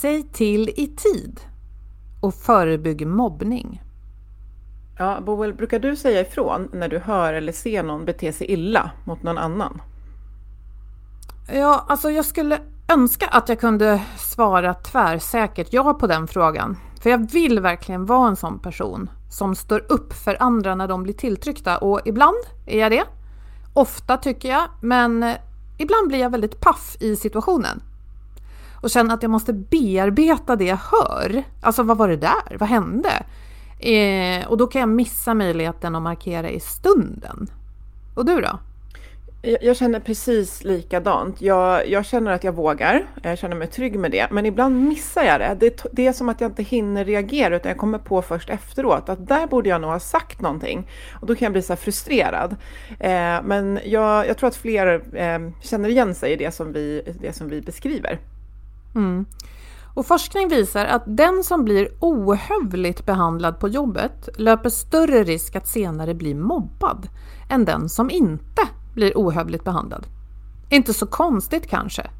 Säg till i tid och förebygg mobbning. Ja, Boel, brukar du säga ifrån när du hör eller ser någon bete sig illa mot någon annan? Ja, alltså jag skulle önska att jag kunde svara tvärsäkert ja på den frågan. För jag vill verkligen vara en sån person som står upp för andra när de blir tilltryckta och ibland är jag det. Ofta tycker jag, men ibland blir jag väldigt paff i situationen. Och känner att jag måste bearbeta det jag hör. Alltså vad var det där? Vad hände? Eh, och då kan jag missa möjligheten att markera i stunden. Och du då? Jag känner precis likadant. Jag, jag, känner att jag vågar, jag känner mig trygg med det, men ibland missar jag det. det. det. är som att jag inte hinner reagera, utan jag kommer på först efteråt att där borde jag nog ha sagt någonting. Och då kan jag bli så frustrerad. Eh, men jag, jag, tror att fler eh, känner igen sig i det som vi, det som vi beskriver. Mm. Och forskning visar att den som blir ohövligt behandlad på jobbet löper större risk att senare bli mobbad än den som inte blir ohövligt behandlad. Inte så konstigt kanske.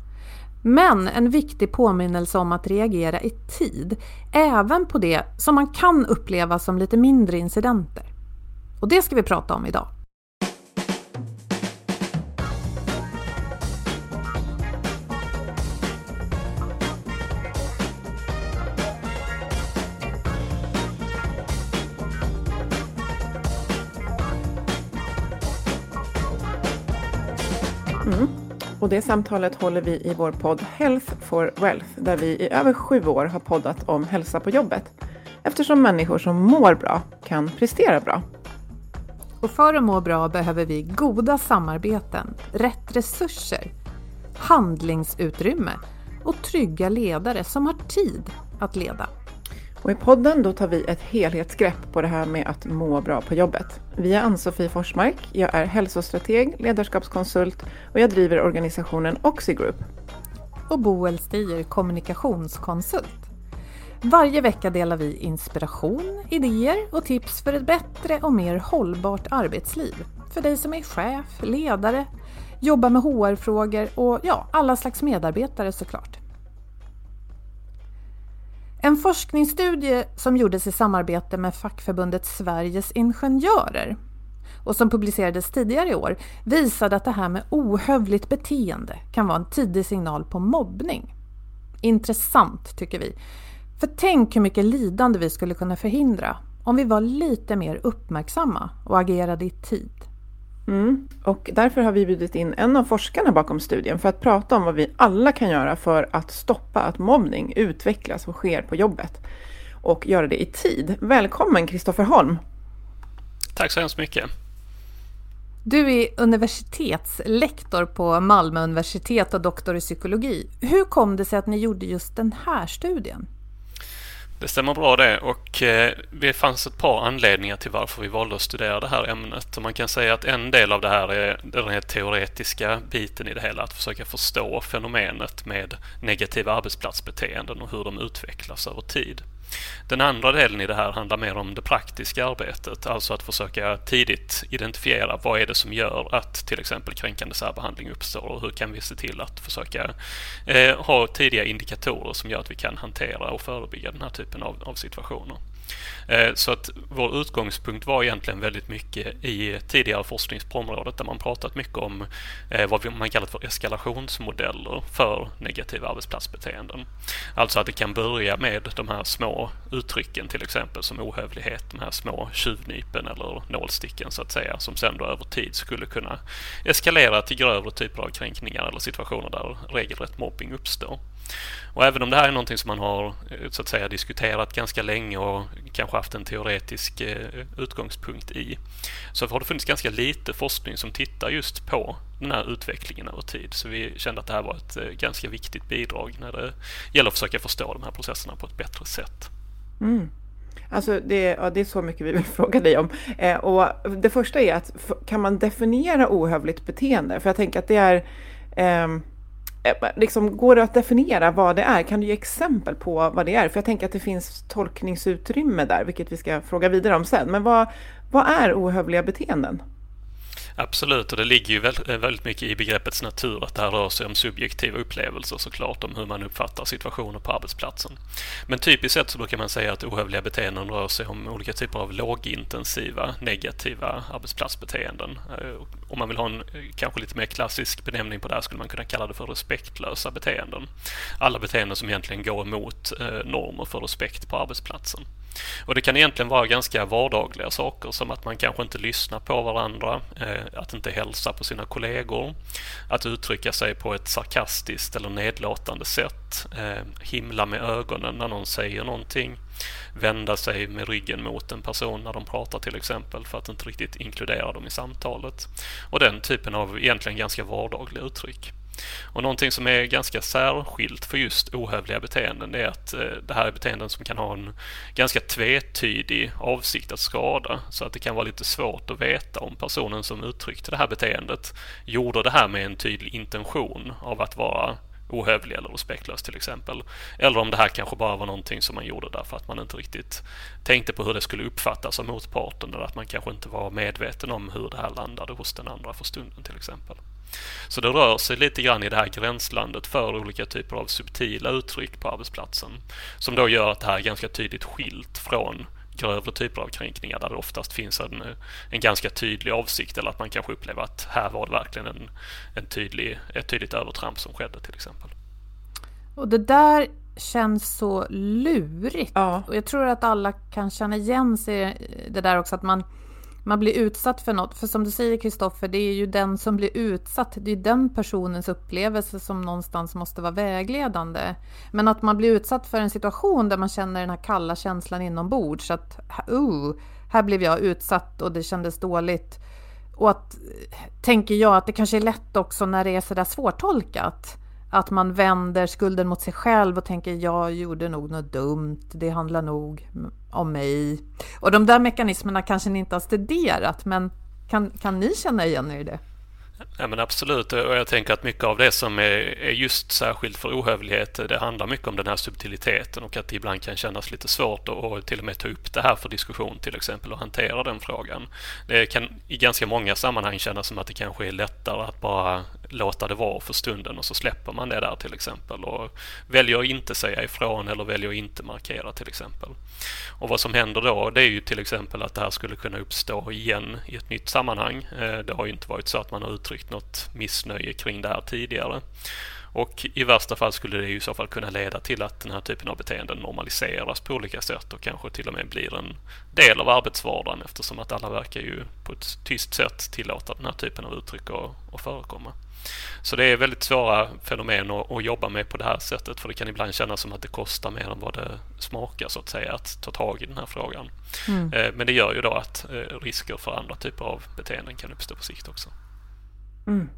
Men en viktig påminnelse om att reagera i tid, även på det som man kan uppleva som lite mindre incidenter. Och det ska vi prata om idag. Och det samtalet håller vi i vår podd Health for Wealth, där vi i över sju år har poddat om hälsa på jobbet. Eftersom människor som mår bra kan prestera bra. Och för att må bra behöver vi goda samarbeten, rätt resurser, handlingsutrymme och trygga ledare som har tid att leda. Och I podden då tar vi ett helhetsgrepp på det här med att må bra på jobbet. Vi är Ann-Sofie Forsmark, jag är hälsostrateg, ledarskapskonsult och jag driver organisationen Oxigroup. Och Boel Stier, kommunikationskonsult. Varje vecka delar vi inspiration, idéer och tips för ett bättre och mer hållbart arbetsliv. För dig som är chef, ledare, jobbar med HR-frågor och ja, alla slags medarbetare såklart. En forskningsstudie som gjordes i samarbete med fackförbundet Sveriges Ingenjörer och som publicerades tidigare i år visade att det här med ohövligt beteende kan vara en tidig signal på mobbning. Intressant tycker vi. För tänk hur mycket lidande vi skulle kunna förhindra om vi var lite mer uppmärksamma och agerade i tid. Mm. Och därför har vi bjudit in en av forskarna bakom studien för att prata om vad vi alla kan göra för att stoppa att mobbning utvecklas och sker på jobbet. Och göra det i tid. Välkommen Kristoffer Holm! Tack så hemskt mycket! Du är universitetslektor på Malmö universitet och doktor i psykologi. Hur kom det sig att ni gjorde just den här studien? Det stämmer bra det och eh, det fanns ett par anledningar till varför vi valde att studera det här ämnet. Och man kan säga att en del av det här är den här teoretiska biten i det hela, att försöka förstå fenomenet med negativa arbetsplatsbeteenden och hur de utvecklas över tid. Den andra delen i det här handlar mer om det praktiska arbetet, alltså att försöka tidigt identifiera vad är det som gör att till exempel kränkande särbehandling uppstår och hur kan vi se till att försöka eh, ha tidiga indikatorer som gör att vi kan hantera och förebygga den här typen av, av situationer. Eh, så att vår utgångspunkt var egentligen väldigt mycket i tidigare forskning på området där man pratat mycket om eh, vad man kallat för eskalationsmodeller för negativa arbetsplatsbeteenden. Alltså att det kan börja med de här små uttrycken till exempel som ohövlighet, de här små tjuvnypen eller nålsticken så att säga som sen då över tid skulle kunna eskalera till grövre typer av kränkningar eller situationer där regelrätt mobbing uppstår. Och även om det här är någonting som man har eh, så att säga diskuterat ganska länge och kanske haft en teoretisk eh, utgångspunkt i så har det funnits ganska lite forskning som tittar just på den här utvecklingen över tid. Så vi kände att det här var ett eh, ganska viktigt bidrag när det gäller att försöka förstå de här processerna på ett bättre sätt. Mm. Alltså det, ja, det är så mycket vi vill fråga dig om. Eh, och det första är att kan man definiera ohövligt beteende? För jag tänker att det är Eh, Eh, liksom, går det att definiera vad det är? Kan du ge exempel på vad det är? För jag tänker att det finns tolkningsutrymme där, vilket vi ska fråga vidare om sen. Men vad, vad är ohövliga beteenden? Absolut, och det ligger ju eh, väldigt mycket i begreppets natur att det här rör sig om subjektiva upplevelser såklart om hur man uppfattar situationer på arbetsplatsen. Men typiskt sett så brukar man säga att ohövliga beteenden rör sig om olika typer av lågintensiva negativa arbetsplatsbeteenden. Eh, om man vill ha en eh, kanske lite mer klassisk benämning på det här skulle man kunna kalla det för respektlösa beteenden. Alla beteenden som egentligen går emot normer för respekt på arbetsplatsen. Och det kan egentligen vara ganska vardagliga saker som att man kanske inte lyssnar på varandra, eh, att inte hälsa på sina kollegor, att uttrycka sig på ett sarkastiskt eller nedlåtande sätt, eh, himla med ögonen när någon säger någonting, vända sig med ryggen mot en person när de pratar till exempel för att inte riktigt inkludera dem i samtalet. Och den typen av egentligen ganska vardagliga uttryck. Och någonting som är ganska särskilt för just ohövliga beteenden är att eh, det här är beteenden som kan ha en ganska tvetydig avsikt att skada. Så att det kan vara lite svårt att veta om personen som uttryckte det här beteendet gjorde det här med en tydlig intention av att vara ohövlig eller respektlös till exempel. Eller om det här kanske bara var någonting som man gjorde därför att man inte riktigt tänkte på hur det skulle uppfattas av motparten eller att man kanske inte var medveten om hur det här landade hos den andra för stunden till exempel. Så det rör sig lite grann i det här gränslandet för olika typer av subtila uttryck på arbetsplatsen som då gör att det här är ganska tydligt skilt från grövre typer av kränkningar där det oftast finns en, en ganska tydlig avsikt eller att man kanske upplever att här var det verkligen en, en tydlig, ett tydligt övertramp som skedde till exempel. Och det där känns så lurigt. Ja. Och jag tror att alla kan känna igen sig i det där också att man man blir utsatt för något. För som du säger Kristoffer, det är ju den som blir utsatt, det är den personens upplevelse som någonstans måste vara vägledande. Men att man blir utsatt för en situation där man känner den här kalla känslan inombords, så att uh, här blev jag utsatt och det kändes dåligt. Och att, tänker jag, att det kanske är lätt också när det är sådär svårtolkat. Att man vänder skulden mot sig själv och tänker jag gjorde nog något dumt, det handlar nog om mig. Och de där mekanismerna kanske ni inte har studerat, men kan, kan ni känna igen er i det? Ja, men absolut, och jag tänker att mycket av det som är, är just särskilt för ohövlighet, det handlar mycket om den här subtiliteten och att det ibland kan kännas lite svårt att till och med ta upp det här för diskussion till exempel och hantera den frågan. Det kan i ganska många sammanhang kännas som att det kanske är lättare att bara låta det vara för stunden och så släpper man det där till exempel och väljer att inte säga ifrån eller väljer att inte markera till exempel. Och vad som händer då det är ju till exempel att det här skulle kunna uppstå igen i ett nytt sammanhang. Eh, det har ju inte varit så att man har uttryckt något missnöje kring det här tidigare. Och i värsta fall skulle det i så fall kunna leda till att den här typen av beteenden normaliseras på olika sätt och kanske till och med blir en del av arbetsvardagen eftersom att alla verkar ju på ett tyst sätt tillåta den här typen av uttryck att förekomma. Så det är väldigt svåra fenomen att, att, jobba med på det här sättet för det kan ibland kännas som att det kostar mer än vad det smakar så att säga att ta tag i den här frågan. Mm. Eh, men det gör ju då att eh, risker för andra typer av beteenden kan uppstå på sikt också. Mm.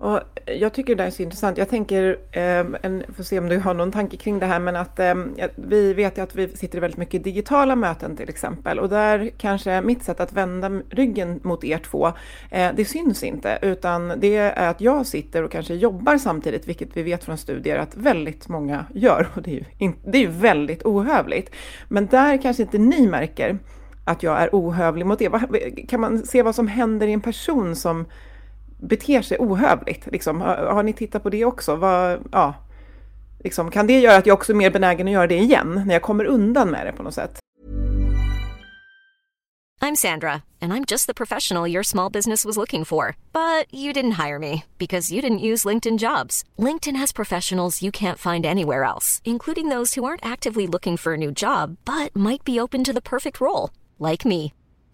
Och jag tycker det är så intressant. Jag tänker, eh, en, får se om du har någon tanke kring det här, men att eh, vi vet ju att vi sitter i väldigt mycket digitala möten till exempel och där kanske mitt sätt att vända ryggen mot er två, eh, det syns inte, utan det är att jag sitter och kanske jobbar samtidigt, vilket vi vet från studier att väldigt många gör och det är ju, in, det är ju väldigt ohövligt. Men där kanske inte ni märker att jag är ohövlig mot er. Kan man se vad som händer i en person som beter sig ohövligt? Liksom, har, har, ni tittat på det också? Vad, ja, liksom, kan det göra att jag också är mer benägen att göra det igen, när jag kommer undan med det på något sätt? I'm Sandra, and I'm just the professional your small business was looking for. But you didn't hire me, because you didn't use LinkedIn jobs. LinkedIn has professionals you can't find anywhere else, including those who aren't actively looking for a new job, but might be open to the perfect role, like me.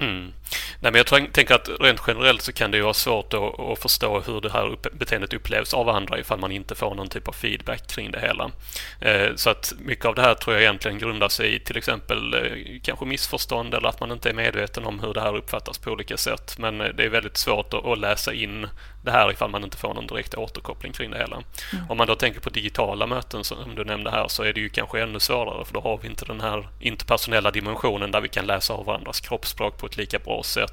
Mm. Nej, men jag tänker att rent generellt så kan det ju vara svårt att, förstå hur det här beteendet upplevs av andra ifall man inte får någon typ av feedback kring det hela. Eh, så att mycket av det här tror jag egentligen grundar sig i till exempel eh, kanske missförstånd eller att man inte är medveten om hur det här uppfattas på olika sätt. Men eh, det är väldigt svårt att läsa in det här ifall man inte får någon direkt återkoppling kring det hela. Mm. Om man då tänker på digitala möten som du nämnde här så är det ju kanske ännu svårare för då har vi inte den här interpersonella dimensionen där vi kan läsa av varandras kroppsspråk på ett lika bra sätt.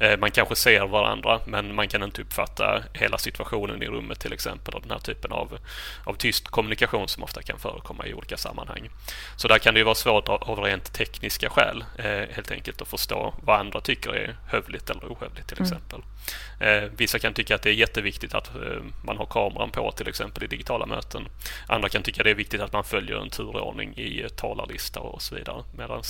Eh, man kanske ser varandra men man kan inte uppfatta hela situationen i rummet till exempel och den här typen av, av tyst kommunikation som ofta kan förekomma i olika sammanhang. Så där kan det ju vara svårt av rent tekniska skäl eh, helt enkelt att förstå vad andra tycker är hövligt eller ohövligt till mm. exempel. Mm. Vissa kan tycka att det är jätteviktigt att man har kameran på till exempel i digitala möten. Andra kan tycka det är viktigt att man följer en turordning i talarlista och så vidare. Medan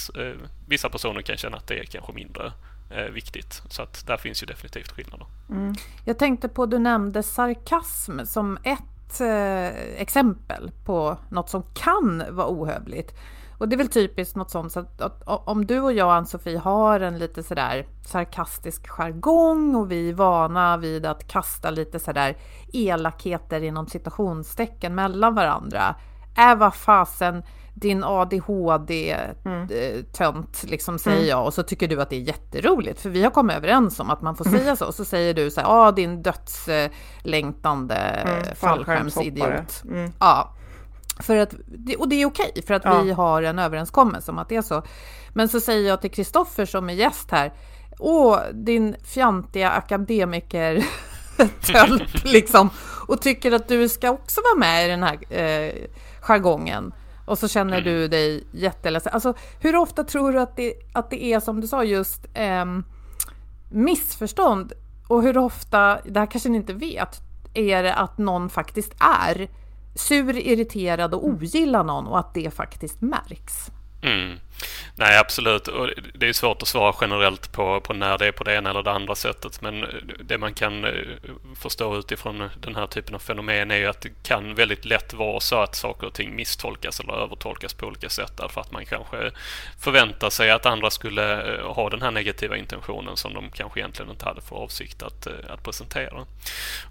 vissa personer kan känna att det är kanske mindre Eh, viktigt. Så att där finns ju definitivt skillnader. Mm. Jag tänkte på, du nämnde sarkasm som ett eh, exempel på något som kan vara ohövligt. Och det är väl typiskt något sånt så att, att, om du och jag Ann-Sofie har en lite sådär sarkastisk jargong och vi är vana vid att kasta lite sådär elakheter inom citationstecken mellan varandra. Äh, vad fasen din ADHD-tönt, mm. liksom säger mm. jag, och så tycker du att det är jätteroligt, för vi har kommit överens om att man får säga så, och så säger du så här, ja, din dödslängtande mm, fallskärmsidiot. Mm. Ja. För att, och det är okej, för att ja. vi har en överenskommelse om att det är så. Men så säger jag till Kristoffer som är gäst här, åh, din fjantiga akademiker tölp liksom, och tycker att du ska också vara med i den här eh, jargongen. Och så känner mm. du dig jätteledsen. Alltså, hur ofta tror du att det, att det är som du sa just eh, missförstånd? Och hur ofta, det här kanske ni inte vet, är det att någon faktiskt är sur, irriterad och ogillar någon och att det faktiskt märks? Mm. Nej, absolut. Och det är svårt att svara generellt på, på när det är på det ena eller det andra sättet. Men det man kan eh, förstå utifrån den här typen av fenomen är ju att det kan väldigt lätt vara så att saker och ting misstolkas eller övertolkas på olika sätt därför att man kanske förväntar sig att andra skulle eh, ha den här negativa intentionen som de kanske egentligen inte hade för avsikt att, eh, att presentera.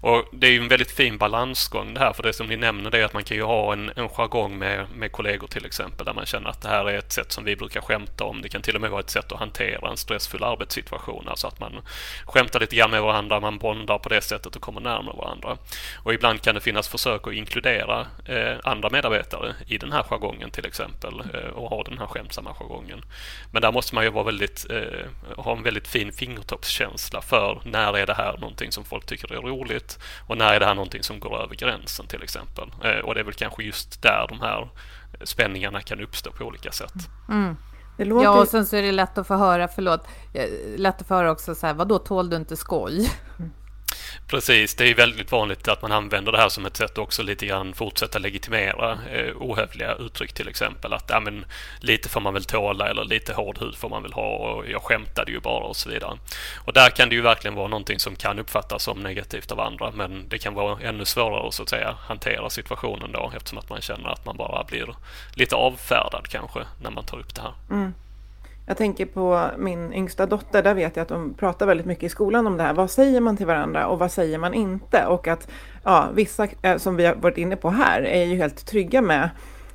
Och Det är ju en väldigt fin balansgång det här, för det som ni nämner det är att man kan ju ha en, en jargong med, med kollegor till exempel där man känner att det här är ett sätt som vi brukar skämta om. Det kan till och med vara ett sätt att hantera en stressfull arbetssituation. Alltså att man skämtar lite grann med varandra, man bondar på det sättet och kommer närmare varandra. Och ibland kan det finnas försök att inkludera eh, andra medarbetare i den här jargongen till exempel eh, och ha den här skämtsamma jargongen. Men där måste man ju vara väldigt, eh, ha en väldigt fin fingertoppskänsla för när är det här någonting som folk tycker är roligt och när är det här någonting som går över gränsen till exempel. Eh, och det är väl kanske just där de här spänningarna kan uppstå på olika sätt. Mm. Låter... Ja, och sen så är det lätt att få höra, förlåt, eh, lätt att få höra också så här, vadå, tål du inte skoj? Mm. Precis, det är väldigt vanligt att man använder det här som ett sätt också lite grann fortsätta legitimera eh, ohövliga uttryck till exempel. Att ja, men, lite får man väl tåla eller lite hård hud får man väl ha och jag skämtade ju bara och så vidare. Och där kan det ju verkligen vara någonting som kan uppfattas som negativt av andra men det kan vara ännu svårare att så att säga hantera situationen då eftersom att man känner att man bara blir lite avfärdad kanske när man tar upp det här. Mm. Jag tänker på min yngsta dotter, där vet jag att de pratar väldigt mycket i skolan om det här. Vad säger man till varandra och vad säger man inte? Och att ja, vissa, eh, som vi har varit inne på här, är ju helt trygga med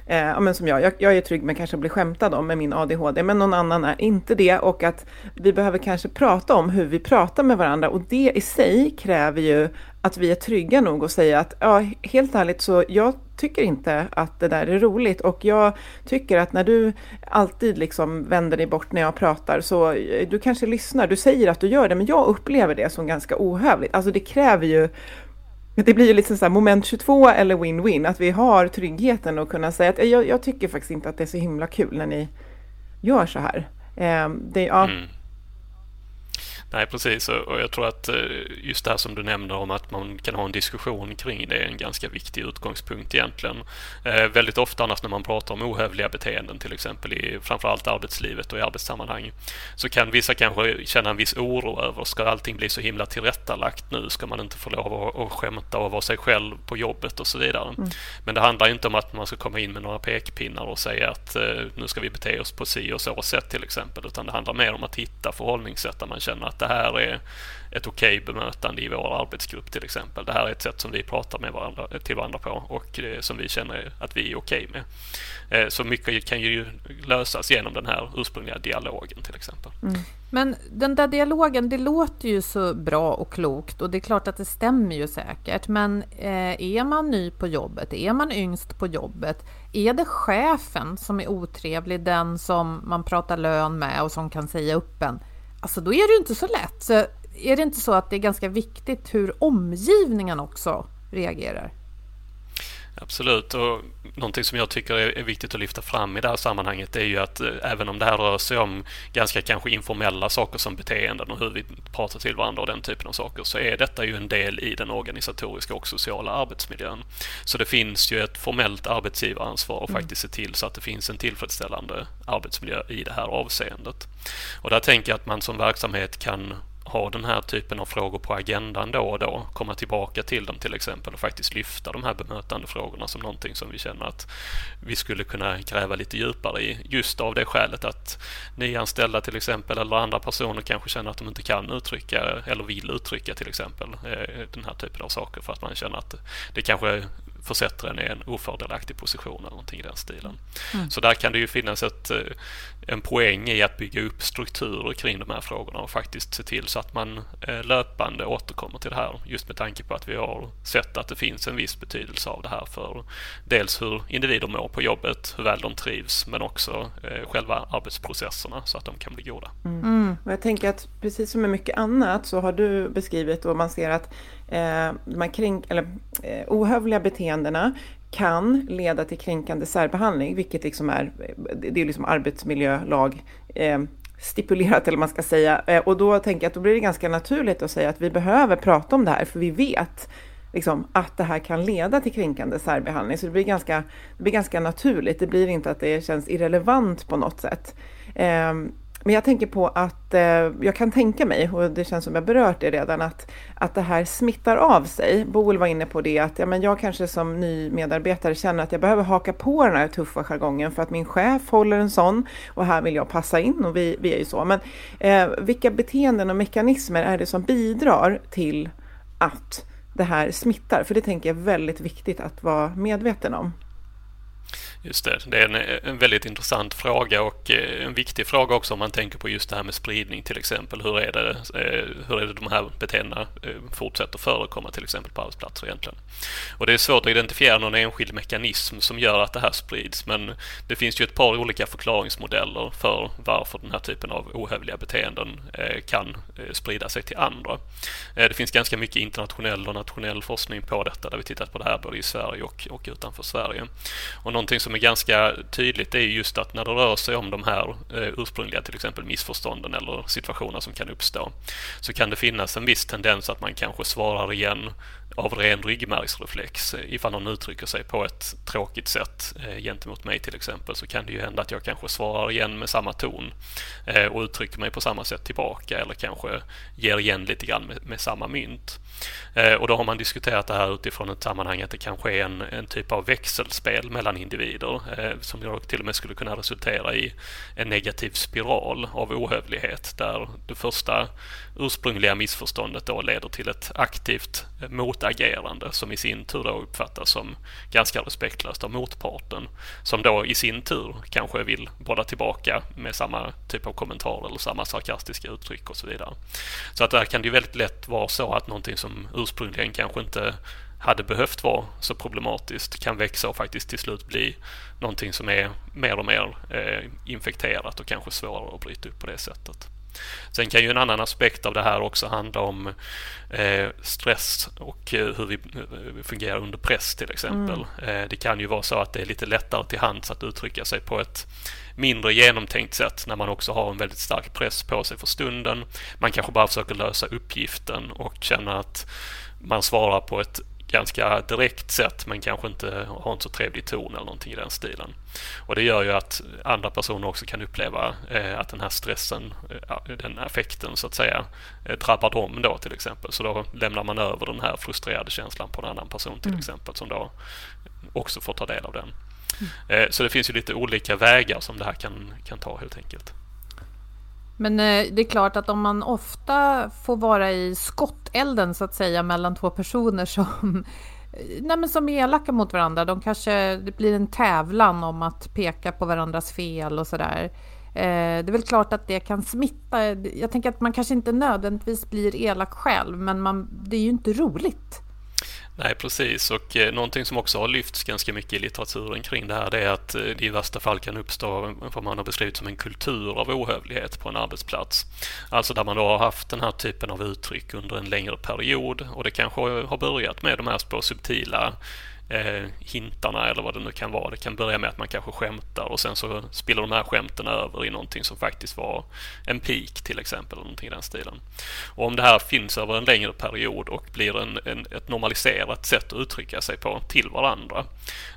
Eh, ja, men som jag, jag, jag är trygg med kanske att bli skämtad om med min ADHD, men någon annan är inte det och att vi behöver kanske prata om hur vi pratar med varandra och det i sig kräver ju att vi är trygga nog att säga att ja, helt ärligt så jag tycker inte att det där är roligt och jag tycker att när du alltid liksom vänder dig bort när jag pratar så eh, du kanske lyssnar, du säger att du gör det men jag upplever det som ganska ohövligt. Alltså det kräver ju det blir ju liksom så här moment 22 eller win-win, att vi har tryggheten att kunna säga att eh, jag, jag, tycker faktiskt inte att det är så himla kul när ni gör så här. Eh, det, ja, mm. Nej, precis. Och jag tror att eh, just det här som du nämner om att man kan ha en diskussion kring det är en ganska viktig utgångspunkt egentligen. Eh, väldigt ofta annars när man pratar om ohövliga beteenden, till exempel i framförallt arbetslivet och i arbetssammanhang, så kan vissa kanske känna en viss oro över, ska allting bli så himla tillrättalagt nu? Ska man inte få lov att, att skämta och vara sig själv på jobbet och så vidare? Mm. Men det handlar inte om att man ska komma in med några pekpinnar och säga att eh, nu ska vi bete oss på si och så sätt till exempel, utan det handlar mer om att hitta förhållningssätt där man känner att det här är ett okej okay bemötande i vår arbetsgrupp till exempel. Det här är ett sätt som vi pratar med varandra, till varandra på och eh, som vi känner att vi är okej okay med. Eh, så mycket kan ju lösas genom den här ursprungliga dialogen till exempel. Mm. Men den där dialogen, det låter ju så bra och klokt och det är klart att det stämmer ju säkert. Men eh, är man ny på jobbet, är man yngst på jobbet, är det chefen som är otrevlig, den som man pratar lön med och som kan säga upp en? Alltså då är det ju inte så lätt. Så är det inte så att det är ganska viktigt hur omgivningen också reagerar? Absolut, och någonting som jag tycker är viktigt att lyfta fram i det här sammanhanget är ju att eh, även om det här rör sig om ganska kanske informella saker som beteenden och hur vi pratar till varandra och den typen av saker så är detta ju en del i den organisatoriska och sociala arbetsmiljön. Så det finns ju ett formellt arbetsgivaransvar att mm. faktiskt se till så att det finns en tillfredsställande arbetsmiljö i det här avseendet. Och där tänker jag att man som verksamhet kan ha den här typen av frågor på agendan då och då, komma tillbaka till dem till exempel och faktiskt lyfta de här bemötande frågorna som någonting som vi känner att vi skulle kunna gräva lite djupare i. Just av det skälet att nyanställda till exempel eller andra personer kanske känner att de inte kan uttrycka eller vill uttrycka till exempel eh, den här typen av saker för att man känner att det kanske försätter en i en ofördelaktig position eller någonting i den stilen. Mm. Så där kan det ju finnas ett, eh, en poäng i att bygga upp strukturer kring de här frågorna och faktiskt se till så att man eh, löpande återkommer till det här. Just med tanke på att vi har sett att det finns en viss betydelse av det här för dels hur individer mår på jobbet, hur väl de trivs, men också eh, själva arbetsprocesserna så att de kan bli goda. Mm. Mm. Och jag tänker att precis som med mycket annat så har du beskrivit och man ser att eh, de här kränk, eller, eh, ohövliga beteendena kan leda till kränkande särbehandling, vilket liksom är, det är liksom arbetsmiljölag eh, stipulerat eller man ska säga. Eh, och då tänker jag att då blir det ganska naturligt att säga att vi behöver prata om det här, för vi vet liksom, att det här kan leda till kränkande särbehandling. Så det blir, ganska, det blir ganska naturligt. Det blir inte att det känns irrelevant på något sätt. Eh, men jag tänker på att eh, jag kan tänka mig, och det känns som jag berört det redan, att, att det här smittar av sig. Boel var inne på det att ja, men jag kanske som ny medarbetare känner att jag behöver haka på den här tuffa jargongen för att min chef håller en sån och här vill jag passa in och vi, vi är ju så. Men eh, vilka beteenden och mekanismer är det som bidrar till att det här smittar? För det tänker jag är väldigt viktigt att vara medveten om. Just det, det är en, en, väldigt intressant fråga och eh, en viktig fråga också om man tänker på just det här med spridning till exempel. Hur är det, eh, hur är det de här beteendena eh, fortsätter förekomma till exempel på arbetsplatser egentligen? Och det är svårt att identifiera någon enskild mekanism som gör att det här sprids men det finns ju ett par olika förklaringsmodeller för varför den här typen av ohövliga beteenden kan sprida sig till andra. Det finns ganska mycket internationell och nationell forskning på detta där vi tittat på det här både i Sverige och, och utanför Sverige. Och någonting som är ganska tydligt är just att när det rör sig om de här eh, ursprungliga till exempel missförstånden eller situationer som kan uppstå så kan det finnas en viss tendens att man kanske svarar igen av ren ryggmärgsreflex. Ifall någon uttrycker sig på ett tråkigt sätt eh, gentemot mig till exempel så kan det ju hända att jag kanske svarar igen med samma ton eh, och uttrycker mig på samma sätt tillbaka eller kanske ger igen lite grann med, med samma mynt. Och då har man diskuterat det här utifrån ett sammanhang att det kanske är en, en typ av växelspel mellan individer eh, som till och med skulle kunna resultera i en negativ spiral av ohövlighet där det första ursprungliga missförståndet då leder till ett aktivt motagerande som i sin tur då uppfattas som ganska respektlöst av motparten som då i sin tur kanske vill bolla tillbaka med samma typ av kommentar eller samma sarkastiska uttryck och så vidare. Så att där kan det ju väldigt lätt vara så att någonting som ursprungligen kanske inte hade behövt vara så problematiskt kan växa och faktiskt till slut bli någonting som är mer och mer eh, infekterat och kanske svårare att bryta upp på det sättet. Sen kan ju en annan aspekt av det här också handla om eh, stress och eh, hur vi eh, fungerar under press till exempel. Mm. Eh, det kan ju vara så att det är lite lättare till hands att uttrycka sig på ett mindre genomtänkt sätt när man också har en väldigt stark press på sig för stunden. Man kanske bara försöker lösa uppgiften och känner att man svarar på ett ganska direkt sätt men kanske inte har en så trevlig ton eller någonting i den stilen. Och det gör ju att andra personer också kan uppleva eh, att den här stressen, eh, den affekten så att säga, eh, drabbar dem då till exempel. Så då lämnar man över den här frustrerade känslan på en annan person till mm. exempel som då också får ta del av den. Mm. Så det finns ju lite olika vägar som det här kan, kan ta helt enkelt. Men eh, det är klart att om man ofta får vara i skottelden så att säga mellan två personer som, eh, nej men som är elaka mot varandra. De kanske, det blir en tävlan om att peka på varandras fel och sådär. Eh, det är väl klart att det kan smitta. Jag tänker att man kanske inte nödvändigtvis blir elak själv, men man, det är ju inte roligt. Nej, precis. Och eh, någonting som också har lyfts ganska mycket i litteraturen kring det här det är att eh, det i värsta fall kan uppstå vad man har beskrivit som en kultur av ohövlighet på en arbetsplats. Alltså där man då har haft den här typen av uttryck under en längre period och det kanske har börjat med de här små subtila eh, hintarna eller vad det nu kan vara. Det kan börja med att man kanske skämtar och sen så spiller de här skämten över i någonting som faktiskt var en peak till exempel. Eller någonting i den stilen. Och om det här finns över en längre period och blir en, en, ett normaliserat sätt att uttrycka sig på till varandra.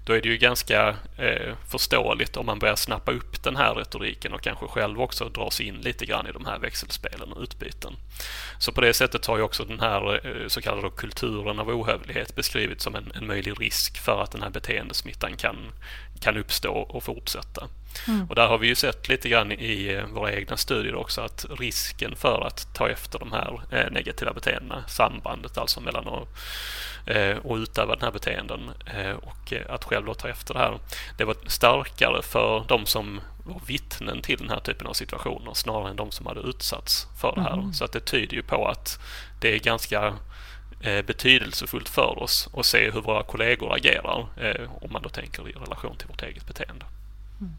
Då är det ju ganska eh, förståeligt om man börjar snappa upp den här retoriken och kanske själv också dras in lite grann i de här växelspelen och utbyten. Så på det sättet har ju också den här eh, så kallade kulturen av ohövlighet beskrivits som en, en möjlig risk för att den här beteendesmittan kan, kan uppstå och fortsätta. Mm. Och där har vi ju sett lite grann i eh, våra egna studier också att risken för att ta efter de här eh, negativa beteendena, sambandet alltså mellan att och utöva den här beteenden och att själv då ta efter det här. Det var starkare för de som var vittnen till den här typen av situationer snarare än de som hade utsatts för det här. Mm. Så att det tyder ju på att det är ganska eh, betydelsefullt för oss att se hur våra kollegor agerar eh, om man då tänker i relation till vårt eget beteende. Mm.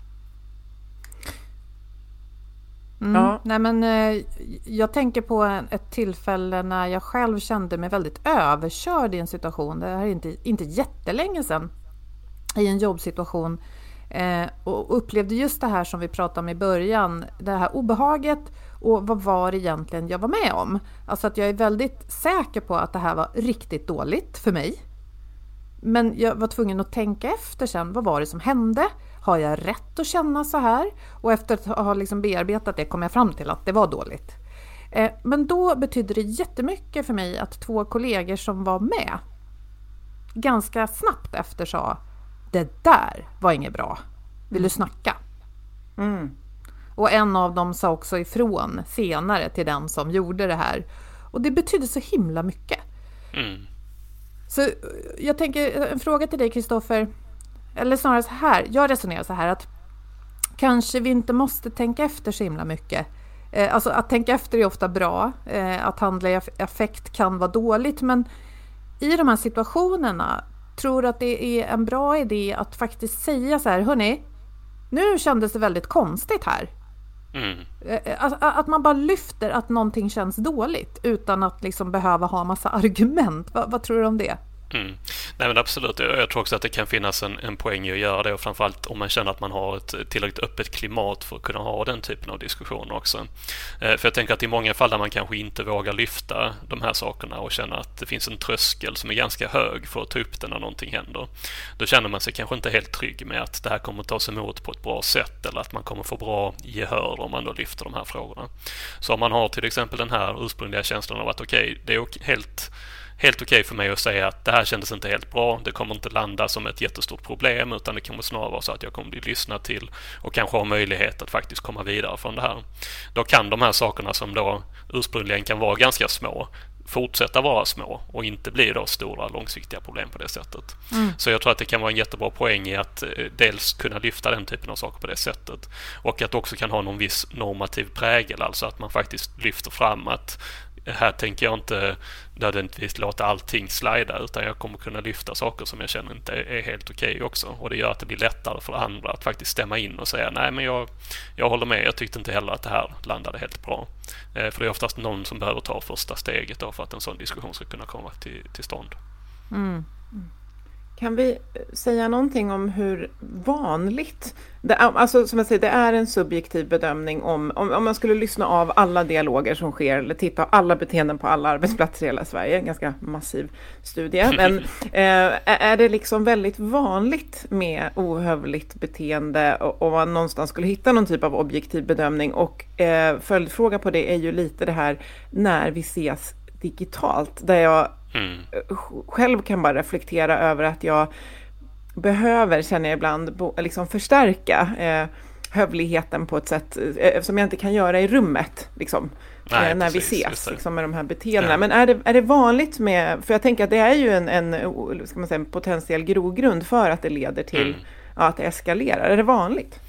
Mm. Ja. Nej, men, eh, jag tänker på ett tillfälle när jag själv kände mig väldigt överkörd i en situation. Det här är inte, inte jättelänge sedan. I en jobbsituation Eh, och upplevde just det här som vi pratade om i början, det här obehaget och vad var det egentligen jag var med om? Alltså att jag är väldigt säker på att det här var riktigt dåligt för mig. Men jag var tvungen att tänka efter sen, vad var det som hände? Har jag rätt att känna så här? Och efter att ha liksom bearbetat det kom jag fram till att det var dåligt. Eh, men då betydde det jättemycket för mig att två kollegor som var med ganska snabbt efter sa det där var inget bra. Vill du snacka? Mm. Och en av dem sa också ifrån senare till den som gjorde det här. Och det betydde så himla mycket. Mm. Så jag tänker, en fråga till dig Kristoffer. Eller snarare så här, jag resonerar så här att kanske vi inte måste tänka efter så himla mycket. Eh, alltså att tänka efter är ofta bra, eh, att handla i affekt kan vara dåligt, men i de här situationerna tror att det är en bra idé att faktiskt säga så här, hörni, nu kändes det väldigt konstigt här. Mm. Eh, eh, alltså, att, att, man bara lyfter att någonting känns dåligt utan att liksom behöva ha massa argument. vad, vad tror du om det? Mm. Nej men absolut, jag tror också att det kan finnas en, en poäng i att göra det och framförallt om man känner att man har ett tillräckligt öppet klimat för att kunna ha den typen av diskussioner också. Eh, för jag tänker att i många fall där man kanske inte vågar lyfta de här sakerna och känner att det finns en tröskel som är ganska hög för att ta upp det när någonting händer. Då känner man sig kanske inte helt trygg med att det här kommer tas emot på ett bra sätt eller att man kommer få bra gehör om man då lyfter de här frågorna. Så om man har till exempel den här ursprungliga känslan av att okej, okay, det är helt helt okej okay för mig att säga att det här kändes inte helt bra. Det kommer inte landa som ett jättestort problem utan det kommer snarare vara så att jag kommer bli lyssnad till och kanske ha möjlighet att faktiskt komma vidare från det här. Då kan de här sakerna som då ursprungligen kan vara ganska små fortsätta vara små och inte bli då stora långsiktiga problem på det sättet. Mm. Så jag tror att det kan vara en jättebra poäng i att eh, dels kunna lyfta den typen av saker på det sättet och att det också kan ha någon viss normativ prägel, alltså att man faktiskt lyfter fram att här tänker jag inte nödvändigtvis låta allting slida utan jag kommer kunna lyfta saker som jag känner inte är helt okej okay också. Och det gör att det blir lättare för andra att faktiskt stämma in och säga nej men jag, jag håller med, jag tyckte inte heller att det här landade helt bra. Eh, för det är oftast någon som behöver ta första steget då för att en sån diskussion ska kunna komma till, till stånd. Mm. Kan vi säga någonting om hur vanligt, det är, alltså som jag säger, det är en subjektiv bedömning om, om, om man skulle lyssna av alla dialoger som sker eller titta på alla beteenden på alla arbetsplatser i hela Sverige, en ganska massiv studie, men eh, är det liksom väldigt vanligt med ohövligt beteende och, och man någonstans skulle hitta någon typ av objektiv bedömning? Och eh, följdfråga på det är ju lite det här när vi ses digitalt, där jag mm. själv kan bara reflektera över att jag behöver, känner jag ibland, liksom förstärka eh, hövligheten på ett sätt eh, som jag inte kan göra i rummet, liksom, Nej, eh, när precis, vi ses, liksom, med de här beteendena. Ja. Men är det, är det vanligt med, för jag tänker att det är ju en, en, säga, en potentiell grogrund för att det leder till mm. ja, att det eskalerar. Är det vanligt?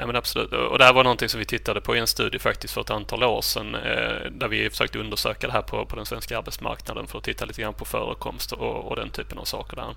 Ja, men absolut. Och det här var någonting som vi tittade på i en studie faktiskt för ett antal år sedan eh, där vi försökte undersöka det här på, på den svenska arbetsmarknaden för att titta lite grann på förekomst och, och den typen av saker där.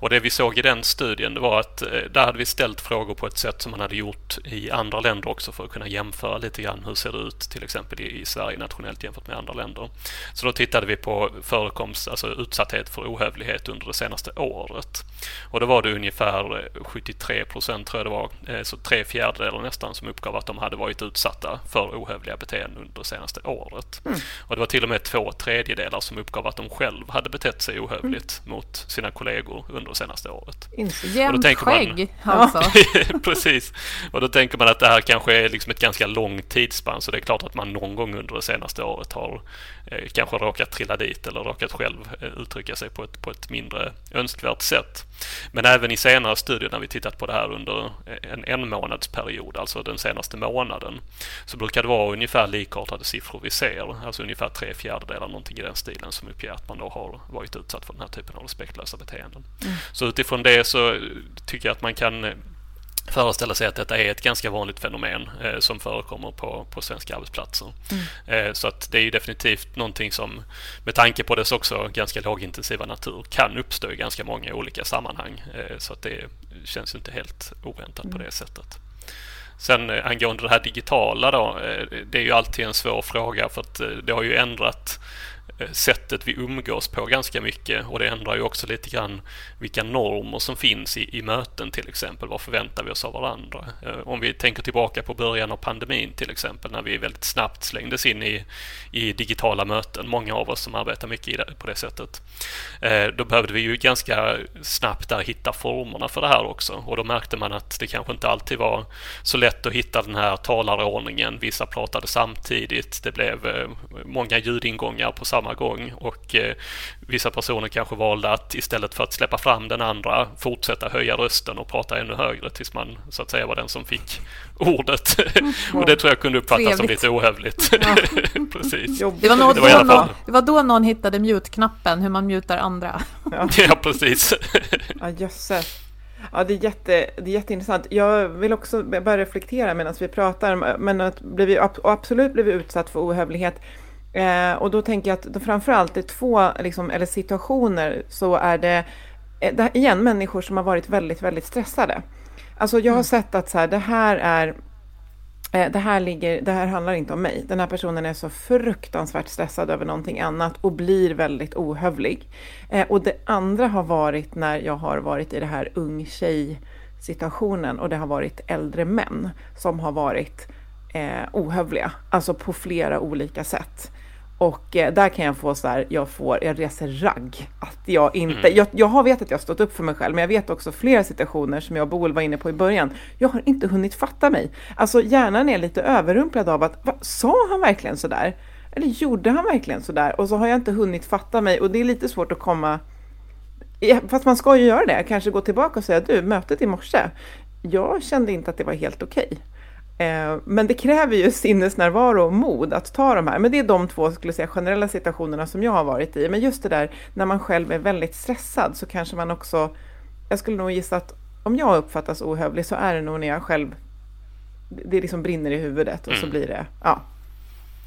Och det vi såg i den studien det var att eh, där hade vi ställt frågor på ett sätt som man hade gjort i andra länder också för att kunna jämföra lite grann hur ser det ut till exempel i, i Sverige nationellt jämfört med andra länder. Så då tittade vi på förekomst, alltså utsatthet för ohövlighet under det senaste året. Och då var det ungefär eh, 73 procent tror jag det var, så tre fjärdedelar fjärdedelar nästan som uppgav att de hade varit utsatta för ohövliga beteenden under det senaste året. Mm. Och det var till och med två tredjedelar som uppgav att de själv hade betett sig ohövligt mm. mot sina kollegor under det senaste året. Jämnt skägg alltså. Precis. Och då tänker man att det här kanske är liksom ett ganska långt tidsspann så det är klart att man någon gång under det senaste året har kanske råkat trilla dit eller råkat själv eh, uttrycka sig på ett, på ett mindre önskvärt sätt. Men även i senare studier när vi tittat på det här under en en månadsperiod, alltså den senaste månaden, så brukar det vara ungefär likartade siffror vi ser. Alltså ungefär tre fjärdedelar, någonting i den stilen, som uppger att man då har varit utsatt för den här typen av respektlösa beteenden. Mm. Så utifrån det så tycker jag att man kan föreställa sig att detta är ett ganska vanligt fenomen eh, som förekommer på, på svenska arbetsplatser. Mm. Eh, så att det är definitivt någonting som med tanke på dess också ganska lågintensiva natur kan uppstå i ganska många olika sammanhang. Eh, så att det känns inte helt oväntat mm. på det sättet. Sen eh, angående det här digitala då, eh, det är ju alltid en svår fråga för att eh, det har ju ändrat Eh, sättet vi umgås på ganska mycket och det ändrar ju också lite grann vilka normer som finns i, i möten till exempel. Vad förväntar vi oss av varandra? Eh, om vi tänker tillbaka på början av pandemin till exempel när vi väldigt snabbt slängdes in i, i digitala möten, många av oss som arbetar mycket det, på det sättet. Eh, då behövde vi ju ganska snabbt där hitta formerna för det här också och då märkte man att det kanske inte alltid var så lätt att hitta den här talarordningen. Vissa pratade samtidigt, det blev många ljudingångar på samma gång och eh, vissa personer kanske valde att istället för att släppa fram den andra fortsätta höja rösten och prata ännu högre tills man så att säga var den som fick ordet. Mm. och det tror jag kunde uppfattas Trevligt. som lite ohövligt. Ja. Precis. Det var, något det, var någon, det var då någon hittade mute-knappen, hur man mutar andra. Ja, ja precis. ja, jösses. Ja, det är, jätte, det är jätteintressant. Jag vill också börja reflektera medan vi pratar, men att blir absolut blivit utsatt för ohövlighet. Eh, och då tänker jag att då framförallt i två liksom, eller situationer så är det, eh, det igen människor som har varit väldigt, väldigt stressade. Alltså jag har mm. sett att så här, det här är eh, det här, ligger, det här handlar inte om mig. Den här personen är så fruktansvärt stressad över någonting annat och blir väldigt ohövlig. Eh, och det andra har varit när jag har varit i det här ung tjej situationen och det har varit äldre män som har varit eh, ohövliga, alltså på flera olika sätt. Och eh, där kan jag få så här, jag får, jag reser ragg. Att jag inte, mm. jag, jag har vet att jag har stått upp för mig själv, men jag vet också flera situationer som jag och Boel var inne på i början. Jag har inte hunnit fatta mig. Alltså hjärnan är lite överrumplad av att, vad, sa han verkligen så där? Eller gjorde han verkligen så där? Och så har jag inte hunnit fatta mig och det är lite svårt att komma Fast man ska ju göra det, kanske gå tillbaka och säga du, mötet i morse, jag kände inte att det var helt okej. Okay. Eh, men det kräver ju sinnesnärvaro och mod att ta de här. Men det är de två skulle säga, generella situationerna som jag har varit i. Men just det där när man själv är väldigt stressad så kanske man också... Jag skulle nog gissa att om jag uppfattas ohövlig så är det nog när jag själv... Det liksom brinner i huvudet och mm. så blir det... Ja.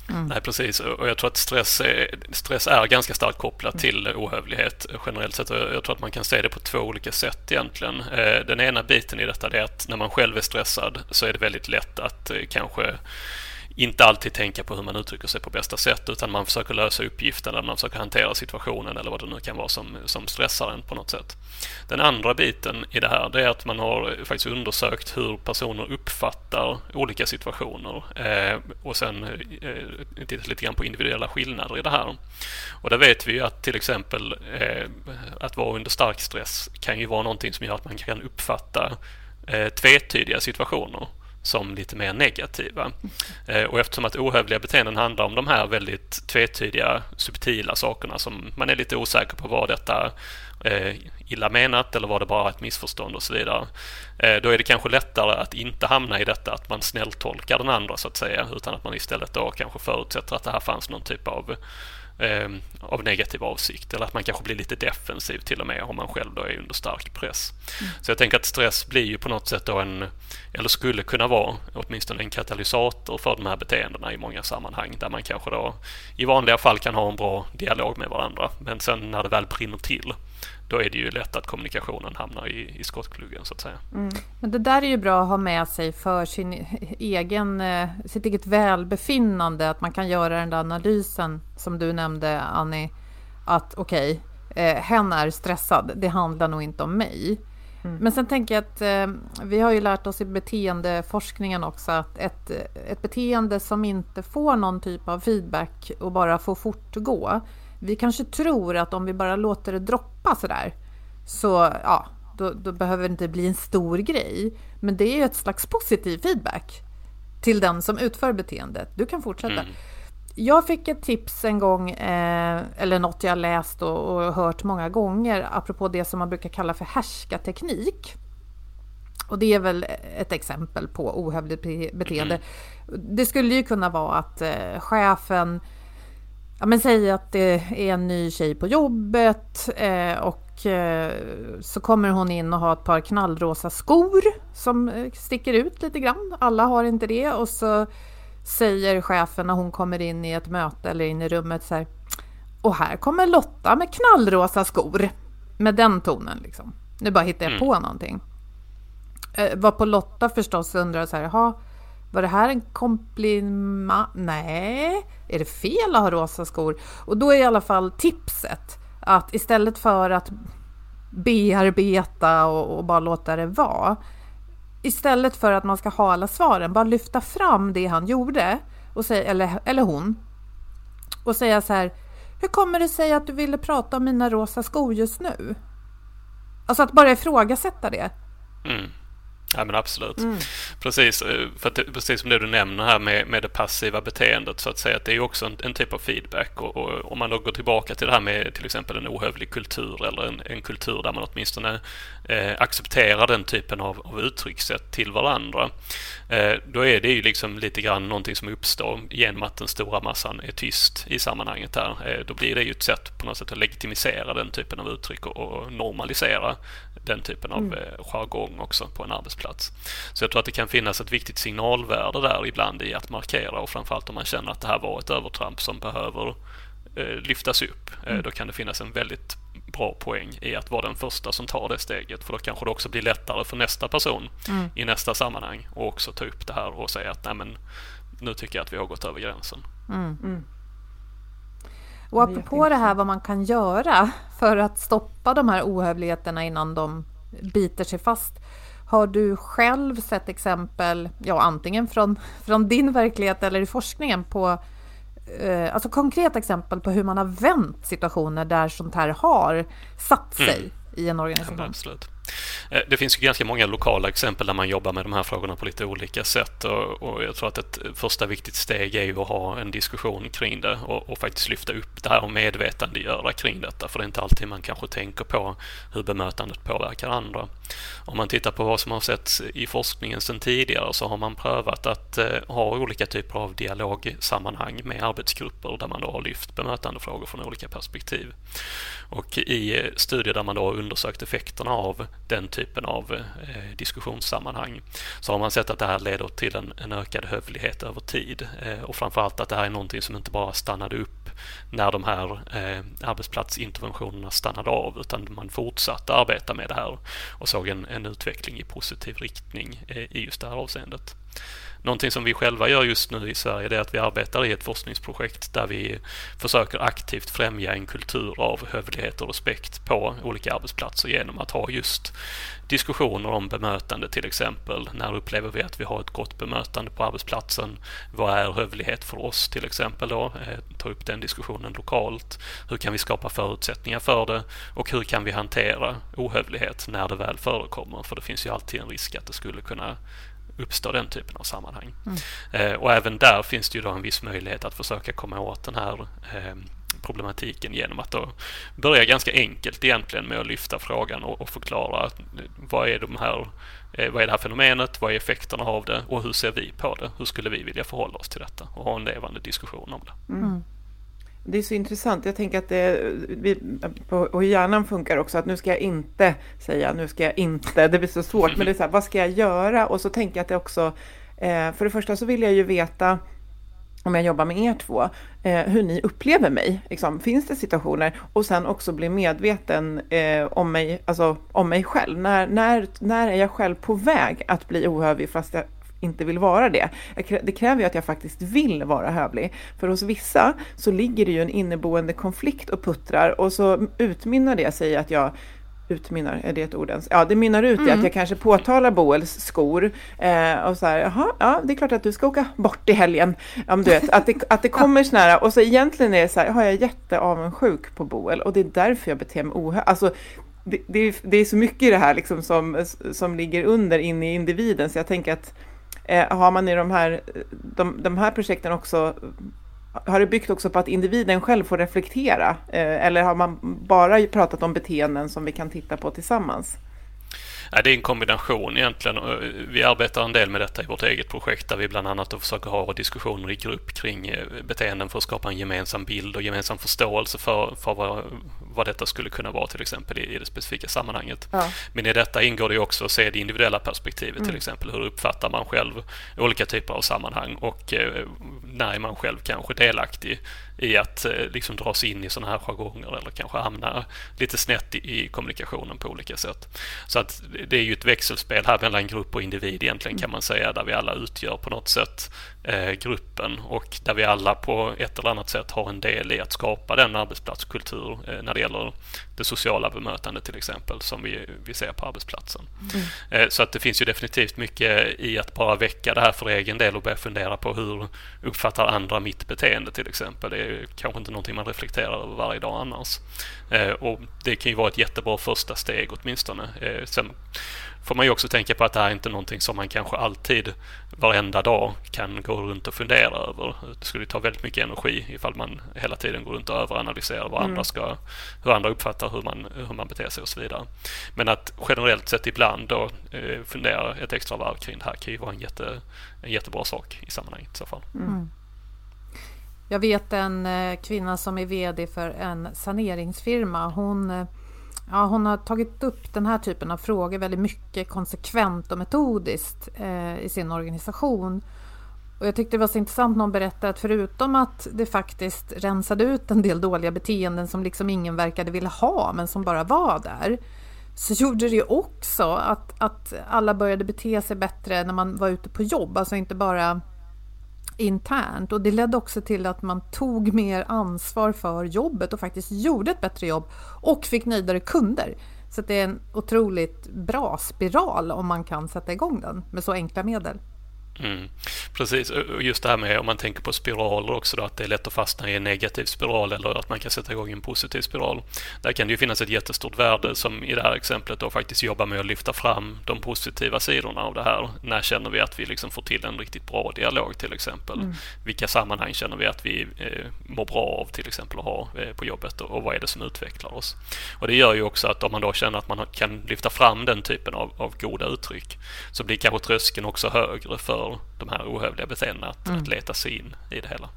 Mm. Nej, precis. Och jag tror att stress är, stress är ganska starkt kopplat till ohövlighet generellt sett. Jag tror att man kan se det på två olika sätt egentligen. Eh, den ena biten i detta är att när man själv är stressad så är det väldigt lätt att eh, kanske inte alltid tänka på hur man uttrycker sig på bästa sätt utan man försöker lösa uppgiften eller man försöker hantera situationen eller vad det nu kan vara som, som stressar en på något sätt. Den andra biten i det här det är att man har faktiskt undersökt hur personer uppfattar olika situationer eh, och sen eh, tittat lite grann på individuella skillnader i det här. Och där vet vi ju att till exempel eh, att vara under stark stress kan ju vara någonting som gör att man kan uppfatta eh, tvetydiga situationer som lite mer negativa. Eh, och eftersom att ohövliga beteenden handlar om de här väldigt tvetydiga, subtila sakerna som man är lite osäker på vad detta eh, illa menat eller var det bara ett missförstånd och så vidare. Eh, då är det kanske lättare att inte hamna i detta att man snälltolkar den andra så att säga utan att man istället då kanske förutsätter att det här fanns någon typ av eh, av negativ avsikt eller att man kanske blir lite defensiv till och med om man själv då är under stark press. Mm. Så jag tänker att stress blir ju på något sätt då en, eller skulle kunna vara åtminstone en katalysator för de här beteendena i många sammanhang där man kanske då i vanliga fall kan ha en bra dialog med varandra men sen när det väl brinner till då är det ju lätt att kommunikationen hamnar i, i skottgluggen så att säga. Mm. Men det där är ju bra att ha med sig för sin egen, eh, sitt eget välbefinnande, att man kan göra den där analysen som du nämnde Annie, att okej, okay, eh, hen är stressad, det handlar nog inte om mig. Mm. Men sen tänker jag att eh, vi har ju lärt oss i beteendeforskningen också att ett, ett beteende som inte får någon typ av feedback och bara får fortgå, vi kanske tror att om vi bara låter det droppa sådär så ja, då, då, behöver det inte bli en stor grej. Men det är ju ett slags positiv feedback till den som utför beteendet. Du kan fortsätta. Mm. Jag fick ett tips en gång, eh, eller något jag läst och, och, hört många gånger, apropå det som man brukar kalla för härskarteknik. Och det är väl ett exempel på ohövligt beteende. Mm. Det skulle ju kunna vara att eh, chefen ja, men säg att det är en ny tjej på jobbet eh, och eh, så kommer hon in och har ett par knallrosa skor som eh, sticker ut lite grann. Alla har inte det och så säger chefen när hon kommer in i ett möte eller in i rummet så här. Och här kommer Lotta med knallrosa skor. Med den tonen liksom. Nu bara hittar jag mm. på någonting. Eh, var på Lotta förstås undrar så här, var det här en komplimang? Nej, är det fel att ha rosa skor? Och då är i alla fall tipset att istället för att bearbeta och, och bara låta det vara, istället för att man ska ha alla svaren, bara lyfta fram det han gjorde, och säga, eller, eller hon, och säga så här, hur kommer det sig att du ville prata om mina rosa skor just nu? Alltså att bara ifrågasätta det. Mm. Ja men absolut. Mm. Precis, eh, för att, precis som det du nämner här med, med det passiva beteendet så att säga. Att det är också en, en typ av feedback. Och, och, om man då går tillbaka till det här med till exempel en ohövlig kultur eller en, en kultur där man åtminstone eh, accepterar den typen av, av uttryckssätt till varandra. Eh, då är det ju liksom lite grann någonting som uppstår genom att den stora massan är tyst i sammanhanget här. Eh, då blir det ju ett sätt på något sätt att legitimisera den typen av uttryck och, och normalisera den typen av mm. Eh, jargong också på en arbetsplats. Så jag tror att det kan finnas ett viktigt signalvärde där ibland i att markera och framförallt om man känner att det här var ett övertramp som behöver eh, lyftas upp. Eh, mm. Då kan det finnas en väldigt bra poäng i att vara den första som tar det steget. För då kanske det också blir lättare för nästa person mm. i nästa sammanhang och också ta upp det här och säga att nej men nu tycker jag att vi har gått över gränsen. Mm. mm. Och apropå det här vad man kan göra för att stoppa de här ohövligheterna innan de biter sig fast. Har du själv sett exempel, ja antingen från, från din verklighet eller i forskningen på eh, alltså konkreta exempel på hur man har vänt situationer där sånt här har satt sig mm. i en organisation? Ja, absolut. Eh, det finns ju ganska många lokala exempel där man jobbar med de här frågorna på lite olika sätt och, jag tror att ett första viktigt steg är ju att ha en diskussion kring det och, och, faktiskt lyfta upp det här och medvetandegöra kring detta för det är inte alltid man kanske tänker på hur bemötandet påverkar andra. Om man tittar på vad som har setts i forskningen sedan tidigare så har man prövat att eh, ha olika typer av dialogsammanhang med arbetsgrupper där man då har lyft bemötandefrågor från olika perspektiv. Och i studier där man då undersökt effekterna av den typen av eh, diskussionssammanhang så har man sett att det här leder till en, en ökad hövlighet över tid eh, och framförallt att det här är någonting som inte bara stannade upp när de här eh, arbetsplatsinterventionerna stannade av utan man fortsatte arbeta med det här och såg en, en utveckling i positiv riktning eh, i just det här avseendet. Någonting som vi själva gör just nu i Sverige är att vi arbetar i ett forskningsprojekt där vi försöker aktivt främja en kultur av hövlighet och respekt på olika arbetsplatser genom att ha just diskussioner om bemötande till exempel. När upplever vi att vi har ett gott bemötande på arbetsplatsen? Vad är hövlighet för oss till exempel då? Eh, ta upp den diskussionen lokalt. Hur kan vi skapa förutsättningar för det? Och hur kan vi hantera ohövlighet när det väl förekommer? För det finns ju alltid en risk att det skulle kunna uppstår den typen av sammanhang. Mm. Eh, och även där finns det ju då en viss möjlighet att försöka komma åt den här eh, problematiken genom att då börja ganska enkelt egentligen med att lyfta frågan och, och förklara vad är, de här, eh, vad är det här fenomenet, vad är effekterna av det och hur ser vi på det? Hur skulle vi vilja förhålla oss till detta? Och ha en levande diskussion om det. Mm. Det är så intressant. Jag tänker att det, vi, på, hur hjärnan funkar också, att nu ska jag inte säga, nu ska jag inte, det blir så svårt, men det är så här, vad ska jag göra? Och så tänker jag att det också, eh, för det första så vill jag ju veta, om jag jobbar med er två, eh, hur ni upplever mig. Liksom, finns det situationer? Och sen också bli medveten eh, om, mig, alltså, om mig själv. När, när, när är jag själv på väg att bli ohövlig fast jag inte vill vara det. Det kräver ju att jag faktiskt vill vara hövlig. För hos vissa så ligger det ju en inneboende konflikt och puttrar och så utmynnar det sig att jag utmynnar, är det ett ord ens? Ja, det mynnar ut mm. i att jag kanske påtalar Boels skor eh, och så här, jaha, ja, det är klart att du ska åka bort i helgen. Ja, du vet, att det, att det kommer såna här, och så egentligen är det så här, jag är jätteavundsjuk på Boel och det är därför jag beter mig ohö... Alltså, det, det, det, är så mycket i det här liksom som, som ligger under in i individen, så jag tänker att Eh, har man i de här, de, de här projekten också har det byggt också på att individen själv får reflektera? Eh, eller har man bara pratat om beteenden som vi kan titta på tillsammans? Ja, det är en kombination egentligen. Vi arbetar en del med detta i vårt eget projekt där vi bland annat försöker ha diskussioner i grupp kring eh, beteenden för att skapa en gemensam bild och gemensam förståelse för, för vad, vad detta skulle kunna vara till exempel i, i det specifika sammanhanget. Ja. Men i detta ingår det också att se det individuella perspektivet mm. till exempel. Hur uppfattar man själv olika typer av sammanhang och eh, när är man själv kanske delaktig i att eh, liksom dras in i sådana här jargonger eller kanske hamna lite snett i, kommunikationen på olika sätt. Så att det är ju ett växelspel här mellan grupp och individ egentligen kan man säga där vi alla utgör på något sätt gruppen och där vi alla på ett eller annat sätt har en del i att skapa den arbetsplatskultur eh, när det gäller det sociala bemötandet till exempel som vi, vi ser på arbetsplatsen. Mm. Eh, så att det finns ju definitivt mycket i att bara väcka det här för egen del och börja fundera på hur uppfattar andra mitt beteende till exempel. Det är kanske inte någonting man reflekterar över varje dag annars. Eh, och det kan ju vara ett jättebra första steg åtminstone. Eh, sen får man ju också tänka på att det här är inte någonting som man kanske alltid varenda dag kan gå runt och fundera över. Det skulle ta väldigt mycket energi ifall man hela tiden går runt och överanalyserar vad mm. andra ska, hur andra uppfattar hur man, hur man beter sig och så vidare. Men att generellt sett ibland då eh, fundera ett extra varv kring det här kan ju vara en, jätte, en jättebra sak i sammanhanget i så fall. Mm. Jag vet en eh, kvinna som är VD för en saneringsfirma. Hon, eh, ja, hon har tagit upp den här typen av frågor väldigt mycket konsekvent och metodiskt eh, i sin organisation. Och jag tyckte det var så intressant när hon berättade att förutom att det faktiskt rensade ut en del dåliga beteenden som liksom ingen verkade vilja ha men som bara var där så gjorde det ju också att, att alla började bete sig bättre när man var ute på jobb. Alltså inte bara internt och det ledde också till att man tog mer ansvar för jobbet och faktiskt gjorde ett bättre jobb och fick nöjdare kunder. Så det är en otroligt bra spiral om man kan sätta igång den med så enkla medel. Mm. Precis, och just det här med om man tänker på spiraler också då, att det är lätt att fastna i en negativ spiral eller att man kan sätta igång en positiv spiral. Där kan det ju finnas ett jättestort värde som i det här exemplet då faktiskt jobbar med att lyfta fram de positiva sidorna av det här. När känner vi att vi liksom får till en riktigt bra dialog till exempel? Mm. Vilka sammanhang känner vi att vi eh, mår bra av till exempel att ha eh, på jobbet och, och vad är det som utvecklar oss? Och det gör ju också att om man då känner att man kan lyfta fram den typen av, av goda uttryck så blir kanske tröskeln också högre för de här ohövliga beteendena att, mm. att leta sig in i det hela.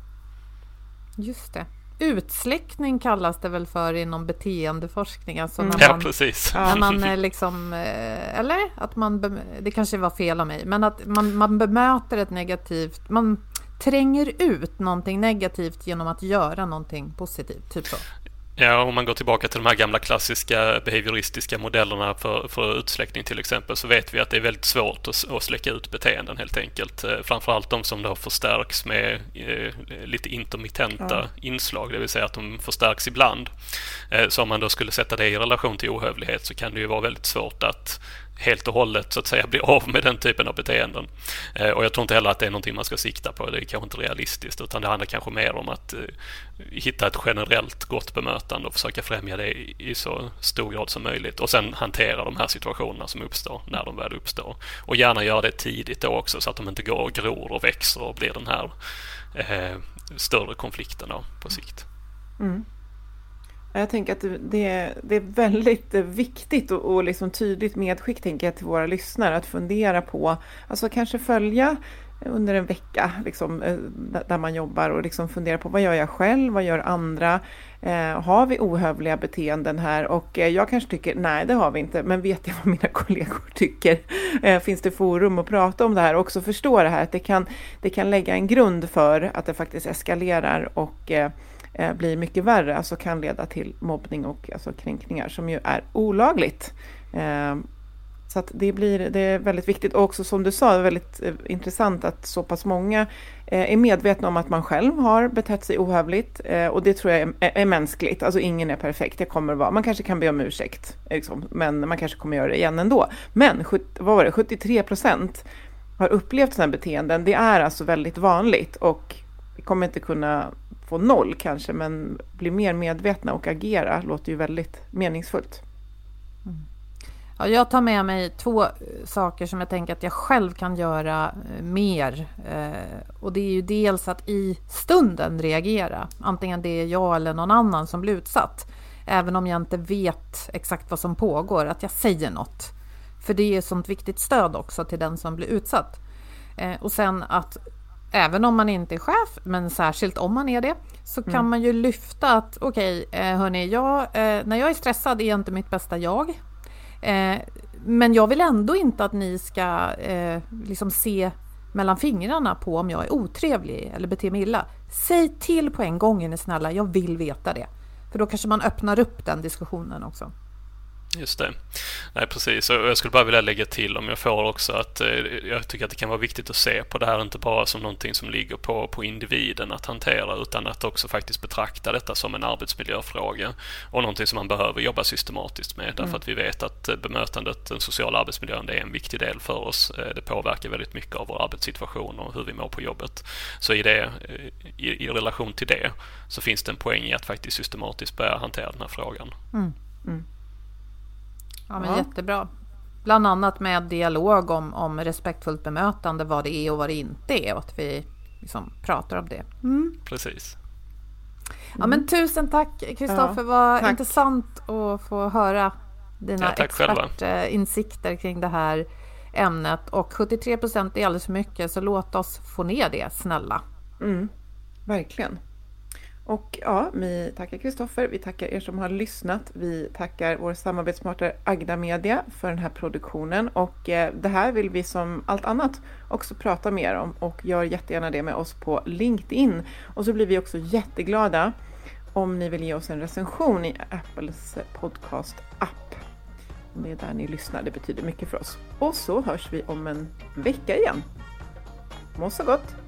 Just det. utsläckning kallas det väl för inom beteendeforskning. Alltså när man, ja, precis. När man eh, liksom, eh, eller att man, det kanske var fel av mig, men att man, man bemöter ett negativt, man tränger ut någonting negativt genom att göra någonting positivt. Typ så. Ja, om man går tillbaka till de här gamla klassiska behavioristiska modellerna för, för utsläckning till exempel så vet vi att det är väldigt svårt att, att släcka ut beteenden helt enkelt. Eh, framförallt de som då förstärks med eh, lite intermittenta ja. inslag, det vill säga att de förstärks ibland. Eh, så om man då skulle sätta det i relation till ohövlighet så kan det ju vara väldigt svårt att helt och hållet så att säga bli av med den typen av beteenden. Eh, och jag tror inte heller att det är någonting man ska sikta på. Det är kanske inte realistiskt utan det handlar kanske mer om att eh, hitta ett generellt gott bemötande och försöka främja det i, så stor grad som möjligt och sen hantera de här situationerna som uppstår när de väl uppstår. Och gärna göra det tidigt då också så att de inte går och gror och växer och blir den här eh, större konflikten på sikt. Mm. Jag tänker att det, det är väldigt viktigt och, och liksom tydligt medskick tänker jag, till våra lyssnare att fundera på, alltså kanske följa under en vecka liksom, eh, där man jobbar och liksom fundera på vad gör jag själv, vad gör andra? Eh, har vi ohövliga beteenden här? Och eh, jag kanske tycker nej, det har vi inte, men vet jag vad mina kollegor tycker? Eh, finns det forum att prata om det här och också förstå det här att det kan, det kan lägga en grund för att det faktiskt eskalerar och eh, eh, blir mycket värre, alltså kan leda till mobbning och alltså kränkningar som ju är olagligt. Eh, så att det, blir, det är väldigt viktigt och också som du sa, väldigt eh, intressant att så pass många eh, är medvetna om att man själv har betett sig ohövligt eh, och det tror jag är, är, är, mänskligt. Alltså ingen är perfekt, det kommer att vara. Man kanske kan be om ursäkt, liksom, men man kanske kommer göra det igen ändå. Men vad var det, 73 procent har upplevt sådana beteenden. Det är alltså väldigt vanligt och vi kommer inte kunna få noll kanske, men bli mer medvetna och agera låter ju väldigt meningsfullt. Mm. Ja, jag tar med mig två eh, saker som jag tänker att jag själv kan göra eh, mer. Eh, och det är ju dels att i stunden reagera, antingen det är jag eller någon annan som blir utsatt. Även om jag inte vet exakt vad som pågår, att jag säger något. För det är ett sånt viktigt stöd också till den som blir utsatt. Och sen att även om man inte är chef, men särskilt om man är det, så kan mm. man ju lyfta att okej, okay, eh, hörni, jag, eh, när jag är stressad är jag inte mitt bästa jag. Eh, men jag vill ändå inte att ni ska liksom se mellan fingrarna på om jag är otrevlig eller beter mig illa. Säg till på en gång, är ni snälla, jag vill veta det. För då kanske man öppnar upp den diskussionen också. Just det. Nej, precis. Och jag skulle bara vilja lägga till om jag får också att eh, jag tycker att det kan vara viktigt att se på det här inte bara som någonting som ligger på, på individen att hantera utan att också faktiskt betrakta detta som en arbetsmiljöfråga och någonting som man behöver jobba systematiskt med därför mm. att vi vet att eh, bemötandet, den sociala arbetsmiljön, det är en viktig del för oss. Eh, det påverkar väldigt mycket av vår arbetssituation och hur vi mår på jobbet. Så i, det, i, i relation till det så finns det en poäng i att faktiskt systematiskt börja hantera den här frågan. Mm. Mm. Ja, men ja. jättebra. Bland annat med dialog om, om respektfullt bemötande, vad det är och vad det inte är och att vi liksom pratar om det. Mm. Precis. Ja, men tusen tack Kristoffer, ja, vad intressant att få höra dina ja, expertinsikter kring det här ämnet. Och 73 procent är alldeles för mycket, så låt oss få ner det, snälla. Mm, verkligen. Och ja, vi tackar Kristoffer, vi tackar er som har lyssnat. Vi tackar vår samarbetspartner Agda Media för den här produktionen och eh, det här vill vi som allt annat också prata mer om och gör jättegärna det med oss på LinkedIn. Och så blir vi också jätteglada om ni vill ge oss en recension i Apples podcast-app. Det är där ni lyssnar, det betyder mycket för oss. Och så hörs vi om en vecka igen. Må så gott!